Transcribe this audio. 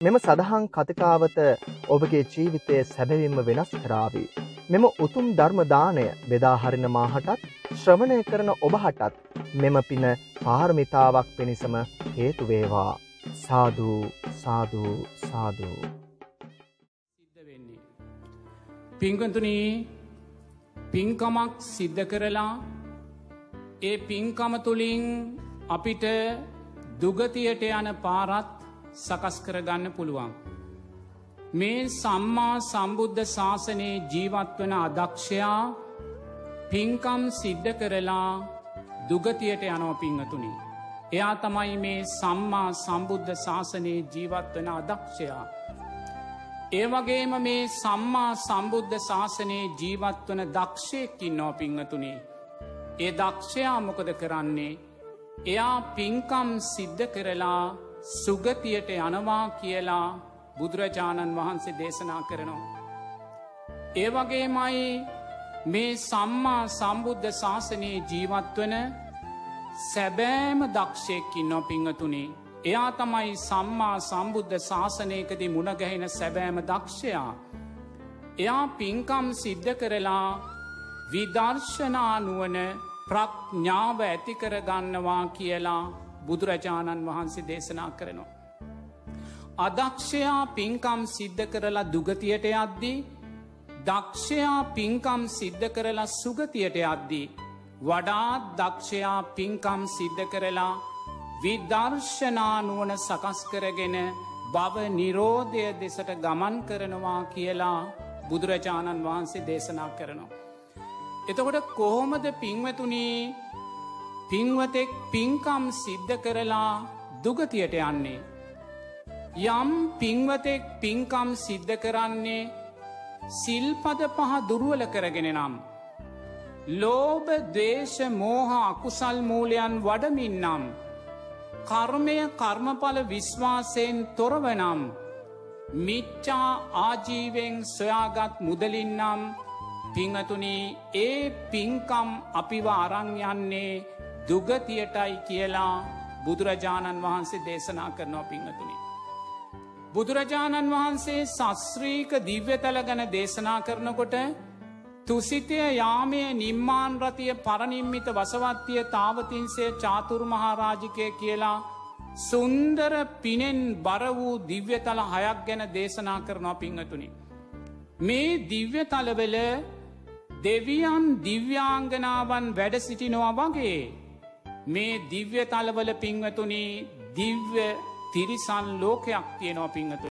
මෙම සදහන් කතිකාවත ඔබගේ ජීවිතය සැබවින්ම වෙනස් කරාවී. මෙම උතුම් ධර්ම දාණය බෙදා හරින මාහටත් ශ්‍රවණය කරන ඔබහටත් මෙම පින පාරමිතාවක් පිණිසම හේතු වේවා. සාදු සාදු සාදු. සිද්ධ වෙන්නේ. පිංකතුනී පින්කමක් සිද්ධ කරලා ඒ පින්කම තුළින් අපිට දුගතියට යන පාරත් සකස් කරගන්න පුළුවන්. මේ සම්මා සම්බුද්ධ ශාසනයේ ජීවත්වන අදක්ෂයා පින්කම් සිද්ධ කරලා දුගතියට යනෝ පිංහතුනි. එයා තමයි මේ සම්මා සම්බුද්ධ ශාසනයේ ජීවත්වන අදක්ෂයා. ඒ වගේම මේ සම්මා සම්බුද්ධ ශාසනයේ ජීවත්වන දක්ෂයකින් නෝ පිංහතුනේ. ඒ දක්ෂයා මොකද කරන්නේ. එයා පින්කම් සිද්ධ කරලා සුගතියට යනවා කියලා බුදුරජාණන් වහන්සේ දේශනා කරනවා. ඒ වගේමයි මේ සම්මා සම්බුද්ධ ශාසනයේ ජීවත්වන සැබෑම දක්ෂයකින් නො පිංහතුනේ. එයා තමයි සම්මා සම්බුද්ධ ශාසනයකදී මුණගැහෙන සැබෑම දක්ෂයා. එයා පින්කම් සිද්ධ කරලා විදර්ශනානුවන ප්‍රඥාව ඇතිකරගන්නවා කියලා බුදුරජාණන් වහන්සේ දේශනා කරනවා. අදක්ෂයා පින්කම් සිද්ධ කරලා දුගතියට යද්දී දක්ෂයා පින්කම් සිද්ධ කරලා සුගතියට යද්දී. වඩාත් දක්ෂයා පින්කම් සිද්ධ කරලා විදර්ශනානුවන සකස් කරගෙන බව නිරෝධය දෙසට ගමන් කරනවා කියලා බුදුරජාණන් වහන්සේ දේශනා කරනවා. එතකොට කොහොමද පින්වතුනී පින්වතෙක් පින්කම් සිද්ධ කරලා දුගතියට යන්නේ. යම් පින්වතෙක් පින්කම් සිද්ධ කරන්නේ සිල්පද පහ දුරුවල කරගෙන නම්. ලෝභ දේශ මෝහ අකුසල් මූලයන් වඩමින්නම්. කර්මය කර්මඵල විශ්වාසයෙන් තොරවනම්. මිච්චා ආජීවෙන් සොයාගත් මුදලින්නම් පිංහතුනී ඒ පින්කම් අපිව අරං යන්නේ දුගතියටයි කියලා බුදුරජාණන් වහන්සේ දේශනා කරනවා පිංහතුනි. බුදුරජාණන් වහන්සේ සස්්‍රීක දිව්‍යතල ගැන දේශනා කරනකොට තුසිතය යාමය නිම්මාන් රතිය පරනිම්මිත වසවත්තිය තාවතින්සේ චාතුරු මහාරාජිකය කියලා සුන්දර පිනෙන් බර වූ දිව්‍යතල හයක් ගැන දේශනා කරනවා පිංහතුනි. මේ දිව්‍යතලවල දෙවියන් දිව්‍යාංගනාවන් වැඩ සිටිනවා වගේ මේ දිව්‍ය තලවල පිංවතුනි දිව්‍ය තිරිසන් ලෝකයක් තියෙනවා පිංහතු